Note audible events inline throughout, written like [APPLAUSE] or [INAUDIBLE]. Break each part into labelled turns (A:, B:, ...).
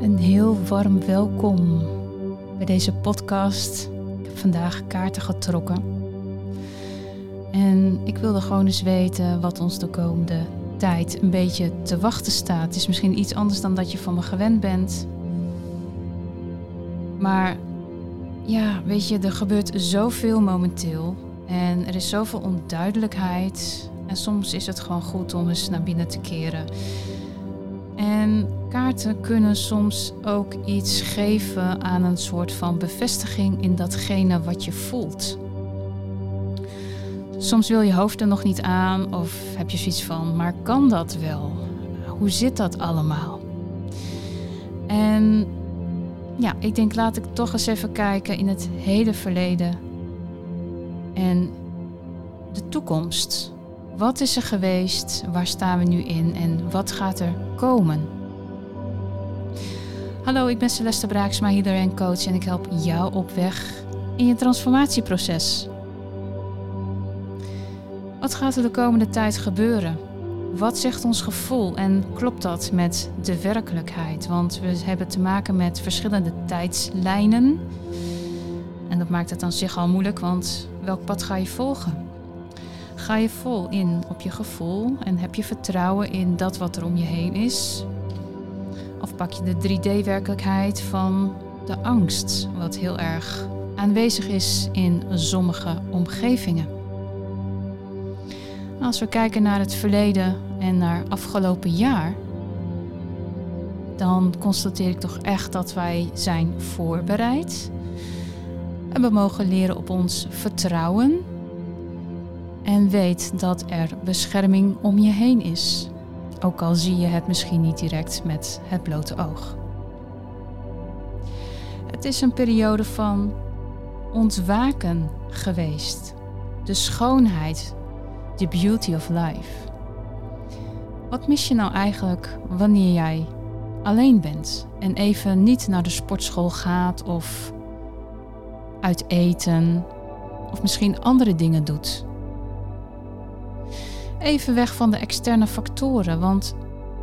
A: Een heel warm welkom bij deze podcast. Ik heb vandaag kaarten getrokken. En ik wilde gewoon eens weten wat ons de komende tijd een beetje te wachten staat. Het is misschien iets anders dan dat je van me gewend bent. Maar ja, weet je, er gebeurt zoveel momenteel. En er is zoveel onduidelijkheid. En soms is het gewoon goed om eens naar binnen te keren. En kaarten kunnen soms ook iets geven aan een soort van bevestiging in datgene wat je voelt. Soms wil je hoofd er nog niet aan of heb je zoiets van, maar kan dat wel? Hoe zit dat allemaal? En ja, ik denk laat ik toch eens even kijken in het hele verleden en de toekomst. Wat is er geweest? Waar staan we nu in? En wat gaat er komen? Hallo, ik ben Celeste Braaksma, healer en coach en ik help jou op weg in je transformatieproces. Wat gaat er de komende tijd gebeuren? Wat zegt ons gevoel en klopt dat met de werkelijkheid? Want we hebben te maken met verschillende tijdslijnen. En dat maakt het aan zich al moeilijk, want welk pad ga je volgen? Ga je vol in op je gevoel en heb je vertrouwen in dat wat er om je heen is? Of pak je de 3D-werkelijkheid van de angst, wat heel erg aanwezig is in sommige omgevingen? Als we kijken naar het verleden en naar afgelopen jaar, dan constateer ik toch echt dat wij zijn voorbereid. En we mogen leren op ons vertrouwen en weet dat er bescherming om je heen is, ook al zie je het misschien niet direct met het blote oog. Het is een periode van ontwaken geweest, de schoonheid, the beauty of life. Wat mis je nou eigenlijk wanneer jij alleen bent en even niet naar de sportschool gaat of uit eten of misschien andere dingen doet? Even weg van de externe factoren. Want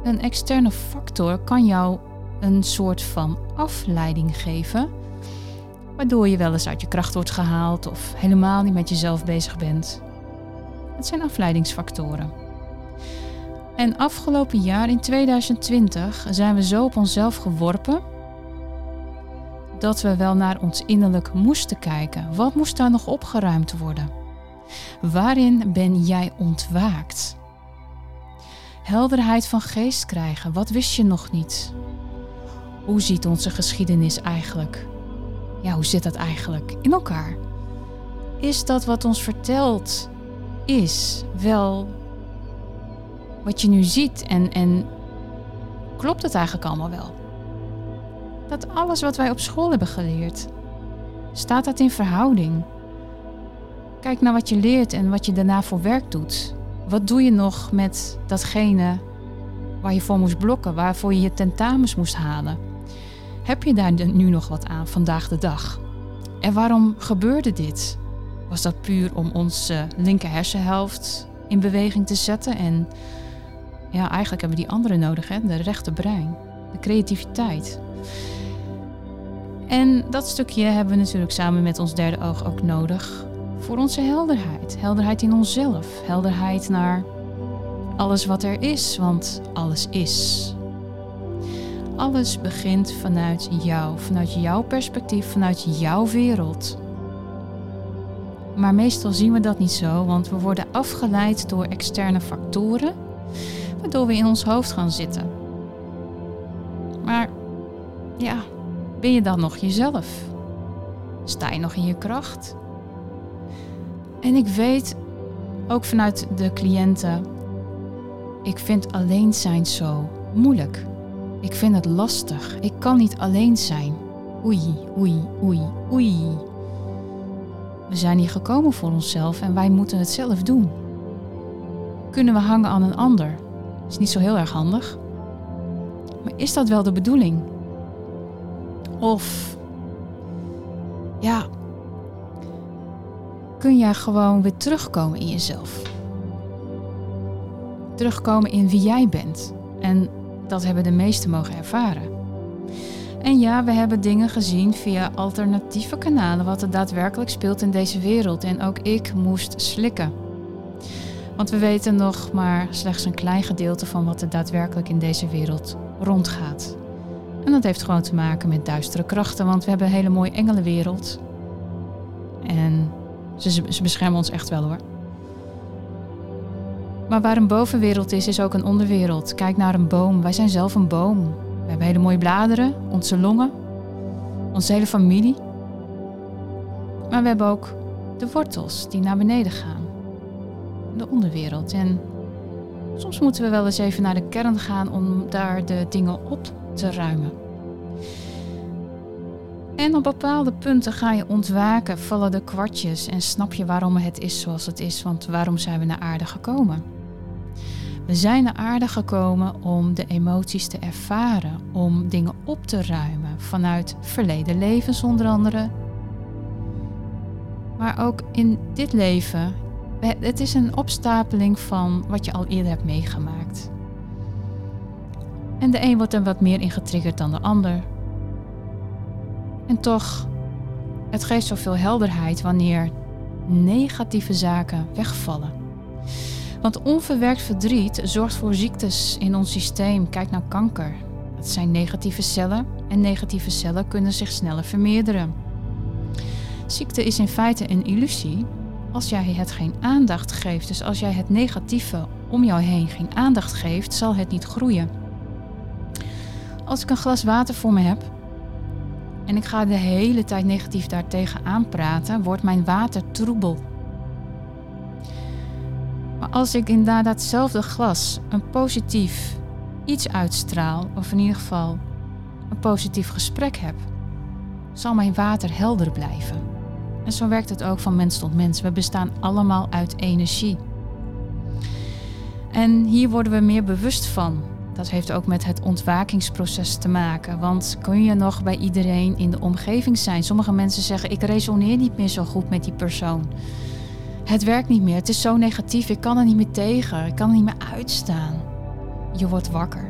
A: een externe factor kan jou een soort van afleiding geven. Waardoor je wel eens uit je kracht wordt gehaald of helemaal niet met jezelf bezig bent. Het zijn afleidingsfactoren. En afgelopen jaar in 2020 zijn we zo op onszelf geworpen dat we wel naar ons innerlijk moesten kijken. Wat moest daar nog opgeruimd worden? Waarin ben jij ontwaakt? Helderheid van geest krijgen, wat wist je nog niet? Hoe ziet onze geschiedenis eigenlijk? Ja, hoe zit dat eigenlijk in elkaar? Is dat wat ons verteld is wel wat je nu ziet en, en klopt het eigenlijk allemaal wel? Dat alles wat wij op school hebben geleerd, staat dat in verhouding? Kijk naar wat je leert en wat je daarna voor werk doet. Wat doe je nog met datgene waar je voor moest blokken, waarvoor je je tentamens moest halen? Heb je daar nu nog wat aan vandaag de dag? En waarom gebeurde dit? Was dat puur om onze linker hersenhelft in beweging te zetten? En ja, eigenlijk hebben we die andere nodig, hè? de rechte brein, de creativiteit. En dat stukje hebben we natuurlijk samen met ons derde oog ook nodig voor onze helderheid. Helderheid in onszelf. Helderheid naar alles wat er is, want alles is. Alles begint vanuit jou, vanuit jouw perspectief, vanuit jouw wereld. Maar meestal zien we dat niet zo, want we worden afgeleid door externe factoren, waardoor we in ons hoofd gaan zitten. Maar ja, ben je dan nog jezelf? Sta je nog in je kracht? En ik weet ook vanuit de cliënten, ik vind alleen zijn zo moeilijk. Ik vind het lastig. Ik kan niet alleen zijn. Oei, oei, oei, oei. We zijn hier gekomen voor onszelf en wij moeten het zelf doen. Kunnen we hangen aan een ander? Is niet zo heel erg handig. Maar is dat wel de bedoeling? Of ja, kun jij gewoon weer terugkomen in jezelf. Terugkomen in wie jij bent. En dat hebben de meesten mogen ervaren. En ja, we hebben dingen gezien via alternatieve kanalen wat er daadwerkelijk speelt in deze wereld. En ook ik moest slikken. Want we weten nog maar slechts een klein gedeelte van wat er daadwerkelijk in deze wereld rondgaat. En dat heeft gewoon te maken met duistere krachten, want we hebben een hele mooie engelenwereld. En ze, beschermen ons echt wel hoor. Maar waar een bovenwereld is, is ook een onderwereld. Kijk naar een boom. Wij zijn zelf een boom. We hebben hele mooie bladeren, onze longen, onze hele familie. Maar we hebben ook de wortels die naar beneden gaan. De onderwereld. En soms moeten we wel eens even naar de kern gaan om daar de dingen op te ruimen. En op bepaalde punten ga je ontwaken, vallen de kwartjes en snap je waarom het is zoals het is. Want waarom zijn we naar aarde gekomen? We zijn naar aarde gekomen om de emoties te ervaren, om dingen op te ruimen vanuit verleden levens onder andere. Maar ook in dit leven, het is een opstapeling van wat je al eerder hebt meegemaakt. En de een wordt er wat meer in getriggerd dan de ander. En toch, het geeft zoveel helderheid wanneer negatieve zaken wegvallen. Want onverwerkt verdriet zorgt voor ziektes in ons systeem. Kijk naar kanker. Het zijn negatieve cellen en negatieve cellen kunnen zich sneller vermeerderen. Ziekte is in feite een illusie als jij het geen aandacht geeft. Dus als jij het negatieve om jou heen geen aandacht geeft, zal het niet groeien. Als ik een glas water voor me heb en ik ga de hele tijd negatief daartegen aanpraten, wordt mijn water troebel. Maar als ik in datzelfde glas een positief iets uitstraal, of in ieder geval een positief gesprek heb, zal mijn water helder blijven. En zo werkt het ook van mens tot mens. We bestaan allemaal uit energie. En hier worden we meer bewust van. Dat heeft ook met het ontwakingsproces te maken. Want kun je nog bij iedereen in de omgeving zijn? Sommige mensen zeggen: Ik resoneer niet meer zo goed met die persoon. Het werkt niet meer. Het is zo negatief. Ik kan er niet meer tegen. Ik kan er niet meer uitstaan. Je wordt wakker.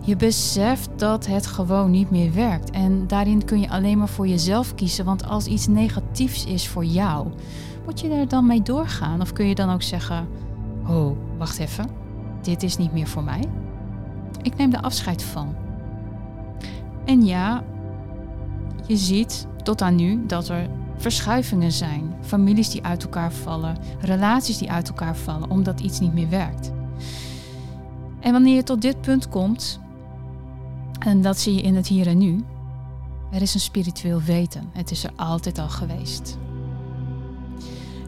A: Je beseft dat het gewoon niet meer werkt. En daarin kun je alleen maar voor jezelf kiezen. Want als iets negatiefs is voor jou, moet je daar dan mee doorgaan? Of kun je dan ook zeggen: Oh, wacht even. Dit is niet meer voor mij. Ik neem er afscheid van. En ja, je ziet tot aan nu dat er verschuivingen zijn. Families die uit elkaar vallen, relaties die uit elkaar vallen omdat iets niet meer werkt. En wanneer je tot dit punt komt, en dat zie je in het hier en nu, er is een spiritueel weten. Het is er altijd al geweest.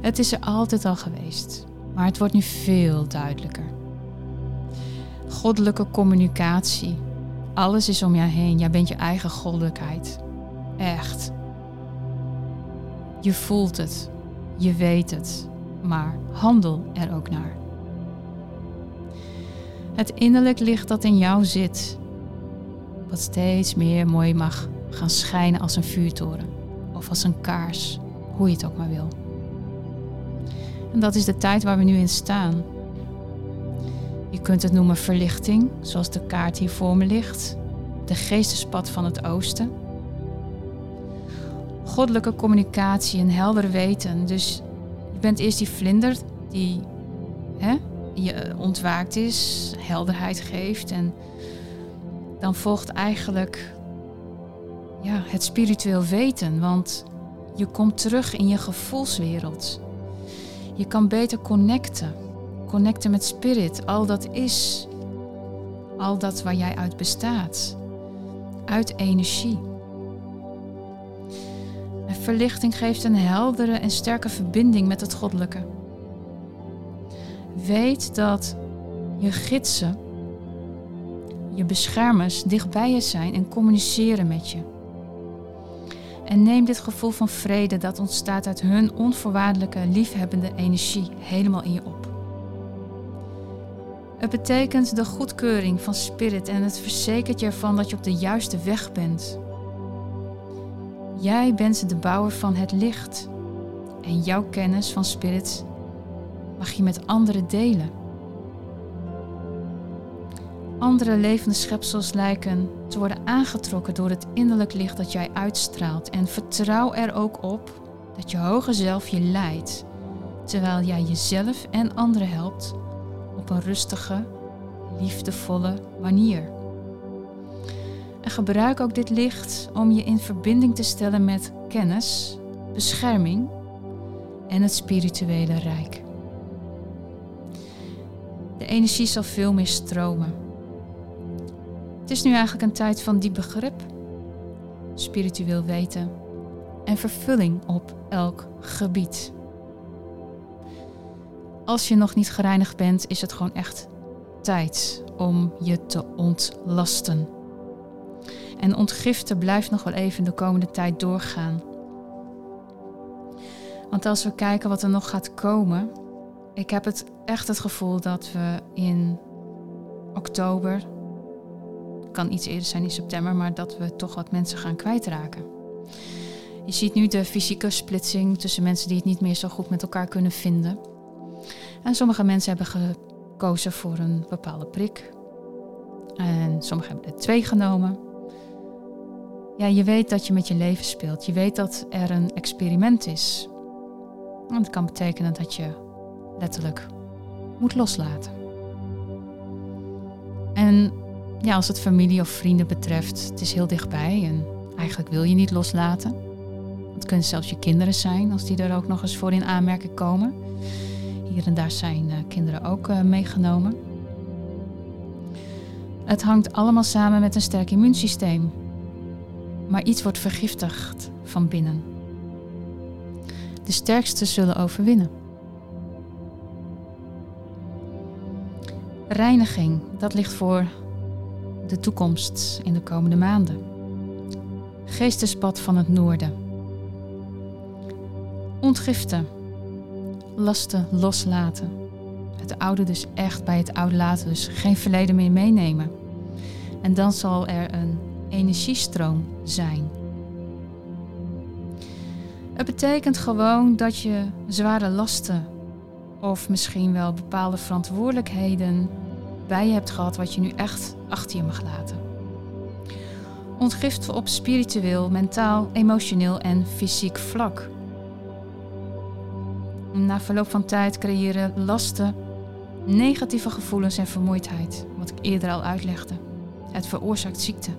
A: Het is er altijd al geweest, maar het wordt nu veel duidelijker. Goddelijke communicatie. Alles is om jou heen. Jij bent je eigen goddelijkheid. Echt. Je voelt het, je weet het, maar handel er ook naar. Het innerlijk licht dat in jou zit, wat steeds meer mooi mag gaan schijnen als een vuurtoren of als een kaars, hoe je het ook maar wil. En dat is de tijd waar we nu in staan. Je kunt het noemen verlichting, zoals de kaart hier voor me ligt, de geestespad van het oosten goddelijke communicatie, een helder weten. Dus je bent eerst die vlinder die hè, je ontwaakt is, helderheid geeft. En dan volgt eigenlijk ja, het spiritueel weten. Want je komt terug in je gevoelswereld. Je kan beter connecten. Connecten met spirit. Al dat is. Al dat waar jij uit bestaat. Uit energie. Verlichting geeft een heldere en sterke verbinding met het goddelijke. Weet dat je gidsen, je beschermers dichtbij je zijn en communiceren met je. En neem dit gevoel van vrede dat ontstaat uit hun onvoorwaardelijke, liefhebbende energie helemaal in je op. Het betekent de goedkeuring van spirit en het verzekert je ervan dat je op de juiste weg bent. Jij bent de bouwer van het licht. En jouw kennis van spirit mag je met anderen delen. Andere levende schepsels lijken te worden aangetrokken door het innerlijk licht dat jij uitstraalt. En vertrouw er ook op dat je hoge zelf je leidt, terwijl jij jezelf en anderen helpt een rustige, liefdevolle manier. En gebruik ook dit licht om je in verbinding te stellen met kennis, bescherming en het spirituele rijk. De energie zal veel meer stromen. Het is nu eigenlijk een tijd van diep begrip, spiritueel weten en vervulling op elk gebied. Als je nog niet gereinigd bent, is het gewoon echt tijd om je te ontlasten. En ontgiften blijft nog wel even de komende tijd doorgaan. Want als we kijken wat er nog gaat komen, ik heb het echt het gevoel dat we in oktober, kan iets eerder zijn in september, maar dat we toch wat mensen gaan kwijtraken. Je ziet nu de fysieke splitsing tussen mensen die het niet meer zo goed met elkaar kunnen vinden. En sommige mensen hebben gekozen voor een bepaalde prik. En sommigen hebben er twee genomen. Ja, je weet dat je met je leven speelt. Je weet dat er een experiment is. En dat kan betekenen dat je letterlijk moet loslaten. En ja, als het familie of vrienden betreft, het is heel dichtbij en eigenlijk wil je niet loslaten. Het kunnen zelfs je kinderen zijn, als die er ook nog eens voor in aanmerking komen. Hier en daar zijn uh, kinderen ook uh, meegenomen. Het hangt allemaal samen met een sterk immuunsysteem. Maar iets wordt vergiftigd van binnen. De sterkste zullen overwinnen. Reiniging, dat ligt voor de toekomst in de komende maanden. Geestespad van het noorden. Ontgiften. Lasten loslaten. Het oude dus echt bij het oude laten, dus geen verleden meer meenemen. En dan zal er een energiestroom zijn. Het betekent gewoon dat je zware lasten of misschien wel bepaalde verantwoordelijkheden bij je hebt gehad wat je nu echt achter je mag laten. Ontgiften op spiritueel, mentaal, emotioneel en fysiek vlak. Na verloop van tijd creëren lasten negatieve gevoelens en vermoeidheid, wat ik eerder al uitlegde. Het veroorzaakt ziekte.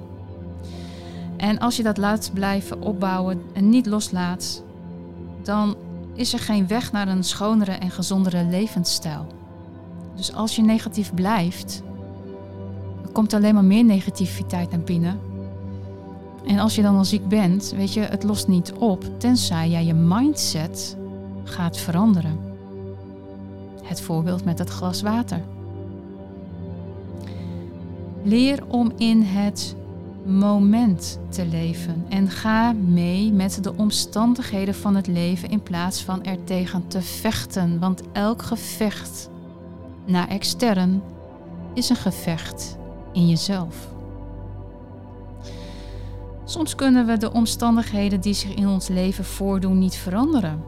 A: En als je dat laat blijven opbouwen en niet loslaat, dan is er geen weg naar een schonere en gezondere levensstijl. Dus als je negatief blijft, komt alleen maar meer negativiteit naar binnen. En als je dan al ziek bent, weet je, het lost niet op tenzij jij je mindset gaat veranderen. Het voorbeeld met het glas water. Leer om in het moment te leven en ga mee met de omstandigheden van het leven in plaats van er tegen te vechten. Want elk gevecht naar extern is een gevecht in jezelf. Soms kunnen we de omstandigheden die zich in ons leven voordoen niet veranderen,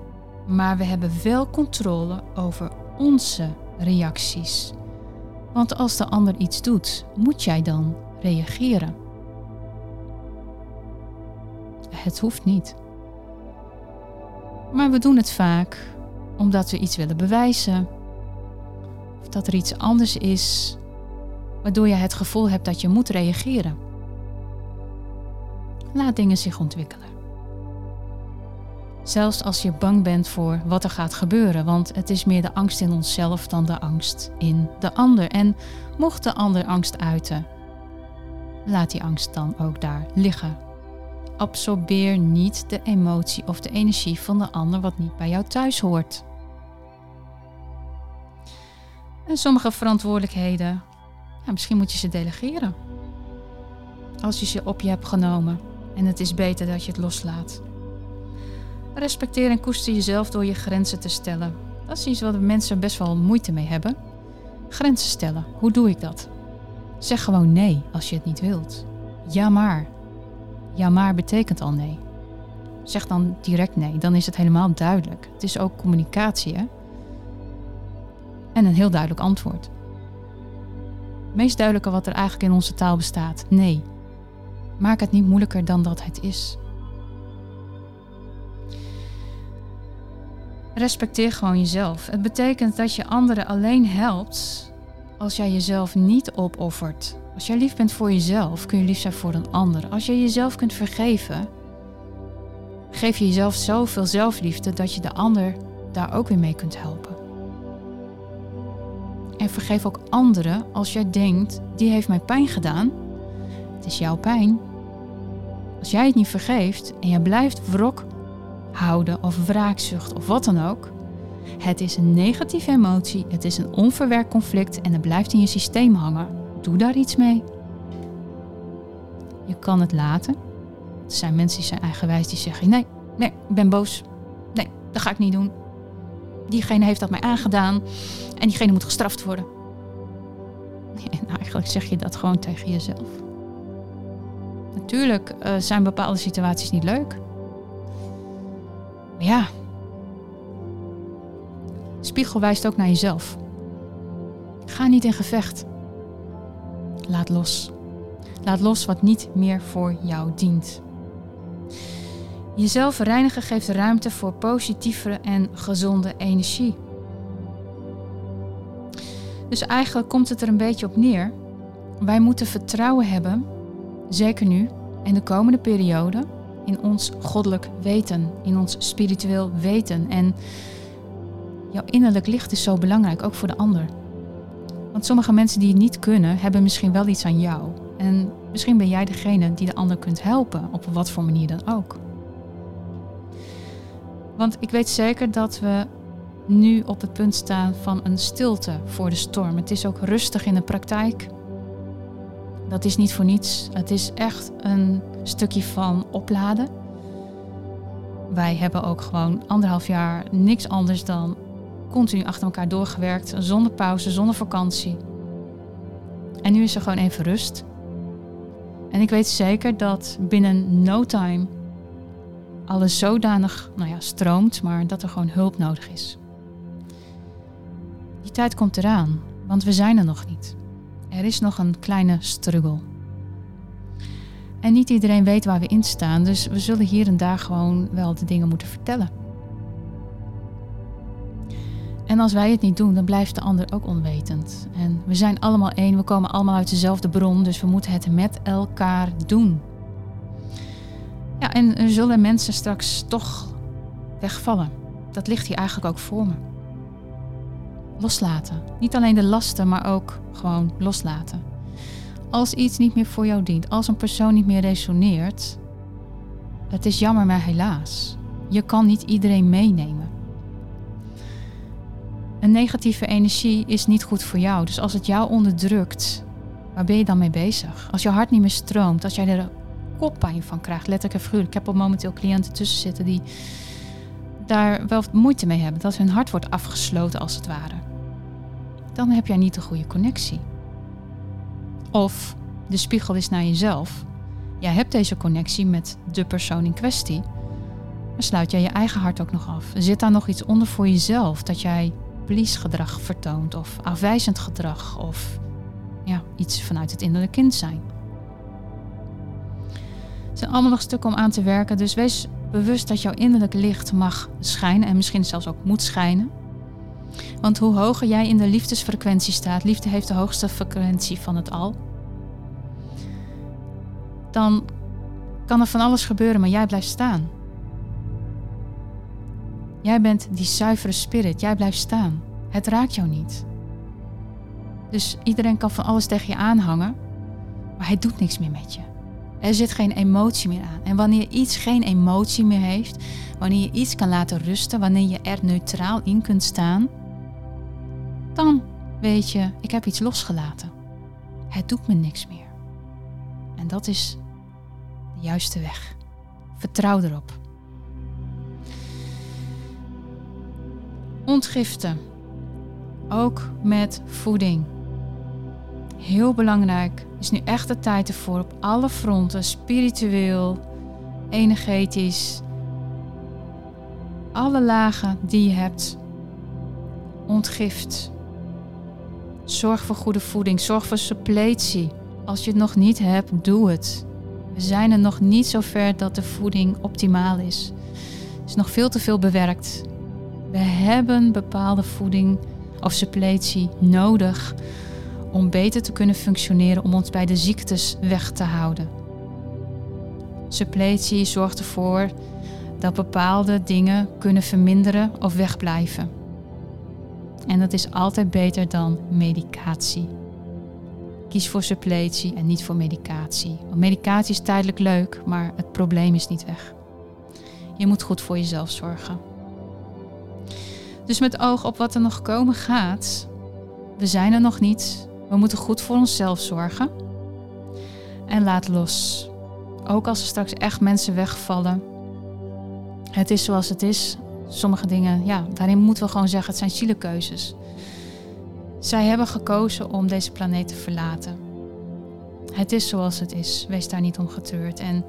A: maar we hebben wel controle over onze reacties. Want als de ander iets doet, moet jij dan reageren. Het hoeft niet. Maar we doen het vaak omdat we iets willen bewijzen. Of dat er iets anders is waardoor je het gevoel hebt dat je moet reageren. Laat dingen zich ontwikkelen. Zelfs als je bang bent voor wat er gaat gebeuren, want het is meer de angst in onszelf dan de angst in de ander. En mocht de ander angst uiten, laat die angst dan ook daar liggen. Absorbeer niet de emotie of de energie van de ander wat niet bij jou thuis hoort. En sommige verantwoordelijkheden, ja, misschien moet je ze delegeren. Als je ze op je hebt genomen en het is beter dat je het loslaat. Respecteer en koester jezelf door je grenzen te stellen. Dat is iets wat mensen best wel moeite mee hebben. Grenzen stellen. Hoe doe ik dat? Zeg gewoon nee als je het niet wilt. Ja maar. Ja maar betekent al nee. Zeg dan direct nee, dan is het helemaal duidelijk. Het is ook communicatie hè? En een heel duidelijk antwoord. Meest duidelijke wat er eigenlijk in onze taal bestaat. Nee. Maak het niet moeilijker dan dat het is. Respecteer gewoon jezelf. Het betekent dat je anderen alleen helpt als jij jezelf niet opoffert. Als jij lief bent voor jezelf, kun je lief zijn voor een ander. Als je jezelf kunt vergeven, geef je jezelf zoveel zelfliefde dat je de ander daar ook weer mee kunt helpen. En vergeef ook anderen als jij denkt, die heeft mij pijn gedaan. Het is jouw pijn. Als jij het niet vergeeft en je blijft wrok houden of wraakzucht of wat dan ook. Het is een negatieve emotie, het is een onverwerkt conflict en het blijft in je systeem hangen. Doe daar iets mee. Je kan het laten. Er zijn mensen die zijn eigenwijs die zeggen: nee, nee, ik ben boos. Nee, dat ga ik niet doen. Diegene heeft dat mij aangedaan en diegene moet gestraft worden. [LAUGHS] En eigenlijk zeg je dat gewoon tegen jezelf. Natuurlijk uh, zijn bepaalde situaties niet leuk. Maar ja, spiegel wijst ook naar jezelf. Ga niet in gevecht. Laat los. Laat los wat niet meer voor jou dient. Jezelf reinigen geeft ruimte voor positievere en gezonde energie. Dus eigenlijk komt het er een beetje op neer. Wij moeten vertrouwen hebben, zeker nu en de komende periode, in ons goddelijk weten, in ons spiritueel weten. En jouw innerlijk licht is zo belangrijk, ook voor de ander. Want sommige mensen die het niet kunnen, hebben misschien wel iets aan jou. En misschien ben jij degene die de ander kunt helpen, op wat voor manier dan ook. Want ik weet zeker dat we nu op het punt staan van een stilte voor de storm. Het is ook rustig in de praktijk. Dat is niet voor niets. Het is echt een stukje van opladen. Wij hebben ook gewoon anderhalf jaar niks anders dan continu achter elkaar doorgewerkt, zonder pauze, zonder vakantie. En nu is er gewoon even rust. En ik weet zeker dat binnen no time alles zodanig nou ja, stroomt, maar dat er gewoon hulp nodig is. Die tijd komt eraan, want we zijn er nog niet. Er is nog een kleine struggle. En niet iedereen weet waar we in staan, dus we zullen hier en daar gewoon wel de dingen moeten vertellen. En als wij het niet doen, dan blijft de ander ook onwetend. En we zijn allemaal één, we komen allemaal uit dezelfde bron, dus we moeten het met elkaar doen. Ja, en er zullen mensen straks toch wegvallen. Dat ligt hier eigenlijk ook voor me. Loslaten. Niet alleen de lasten, maar ook gewoon loslaten. Als iets niet meer voor jou dient, als een persoon niet meer resoneert, het is jammer, maar helaas. Je kan niet iedereen meenemen. Een negatieve energie is niet goed voor jou. Dus als het jou onderdrukt, waar ben je dan mee bezig? Als je hart niet meer stroomt, als jij er koppijn van krijgt, letterlijk en figuurlijk. Ik heb al momenteel cliënten tussen zitten die daar wel moeite mee hebben. Dat hun hart wordt afgesloten als het ware. Dan heb jij niet de goede connectie. Of de spiegel is naar jezelf. Jij hebt deze connectie met de persoon in kwestie. Maar sluit jij je eigen hart ook nog af? Zit daar nog iets onder voor jezelf dat jij gedrag vertoont of afwijzend gedrag of ja, iets vanuit het innerlijke kind zijn? Het zijn allemaal nog stukken om aan te werken, dus wees bewust dat jouw innerlijk licht mag schijnen en misschien zelfs ook moet schijnen. Want hoe hoger jij in de liefdesfrequentie staat, liefde heeft de hoogste frequentie van het al, dan kan er van alles gebeuren, maar jij blijft staan. Jij bent die zuivere spirit, jij blijft staan. Het raakt jou niet. Dus iedereen kan van alles tegen je aanhangen, maar hij doet niks meer met je. Er zit geen emotie meer aan. En wanneer iets geen emotie meer heeft, wanneer je iets kan laten rusten, wanneer je er neutraal in kunt staan, dan weet je, ik heb iets losgelaten. Het doet me niks meer. En dat is de juiste weg. Vertrouw erop. Ontgiften. Ook met voeding. Heel belangrijk is nu echt de tijd ervoor op alle fronten, spiritueel, energetisch, alle lagen die je hebt, ontgift. Zorg voor goede voeding, zorg voor suppletie. Als je het nog niet hebt, doe het. We zijn er nog niet zo ver dat de voeding optimaal is. Er is nog veel te veel bewerkt. We hebben bepaalde voeding of suppletie nodig om beter te kunnen functioneren, om ons bij de ziektes weg te houden. Suppletie zorgt ervoor dat bepaalde dingen kunnen verminderen of wegblijven. En dat is altijd beter dan medicatie. Kies voor suppletie en niet voor medicatie. Want medicatie is tijdelijk leuk, maar het probleem is niet weg. Je moet goed voor jezelf zorgen. Dus met oog op wat er nog komen gaat, we zijn er nog niet. We moeten goed voor onszelf zorgen. En laat los. Ook als er straks echt mensen wegvallen. Het is zoals het is. Sommige dingen, ja, daarin moeten we gewoon zeggen, het zijn zielekeuzes. Zij hebben gekozen om deze planeet te verlaten. Het is zoals het is. Wees daar niet om getreurd. En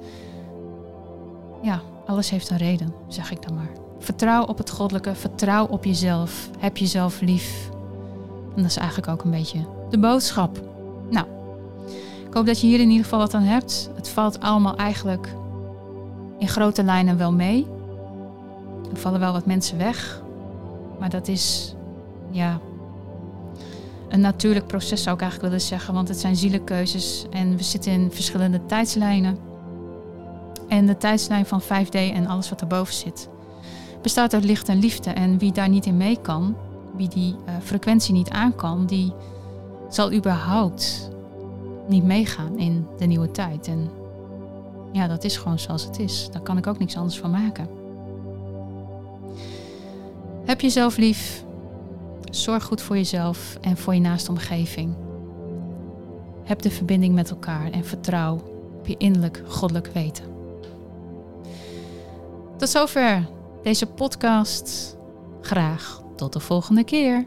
A: ja, alles heeft een reden, zeg ik dan maar. Vertrouw op het goddelijke, vertrouw op jezelf. Heb jezelf lief. En dat is eigenlijk ook een beetje de boodschap. Nou, ik hoop dat je hier in ieder geval wat aan hebt. Het valt allemaal eigenlijk in grote lijnen wel mee. Er vallen wel wat mensen weg. Maar dat is, ja, een natuurlijk proces zou ik eigenlijk willen zeggen. Want het zijn zielenkeuzes en we zitten in verschillende tijdslijnen. En de tijdslijn van 5D en alles wat erboven zit, bestaat uit licht en liefde. En wie daar niet in mee kan, wie die uh, frequentie niet aan kan, die zal überhaupt niet meegaan in de nieuwe tijd. En ja, dat is gewoon zoals het is. Daar kan ik ook niks anders van maken. Heb jezelf lief. Zorg goed voor jezelf en voor je naaste omgeving. Heb de verbinding met elkaar en vertrouw op je innerlijk goddelijk weten. Tot zover deze podcast. Graag tot de volgende keer.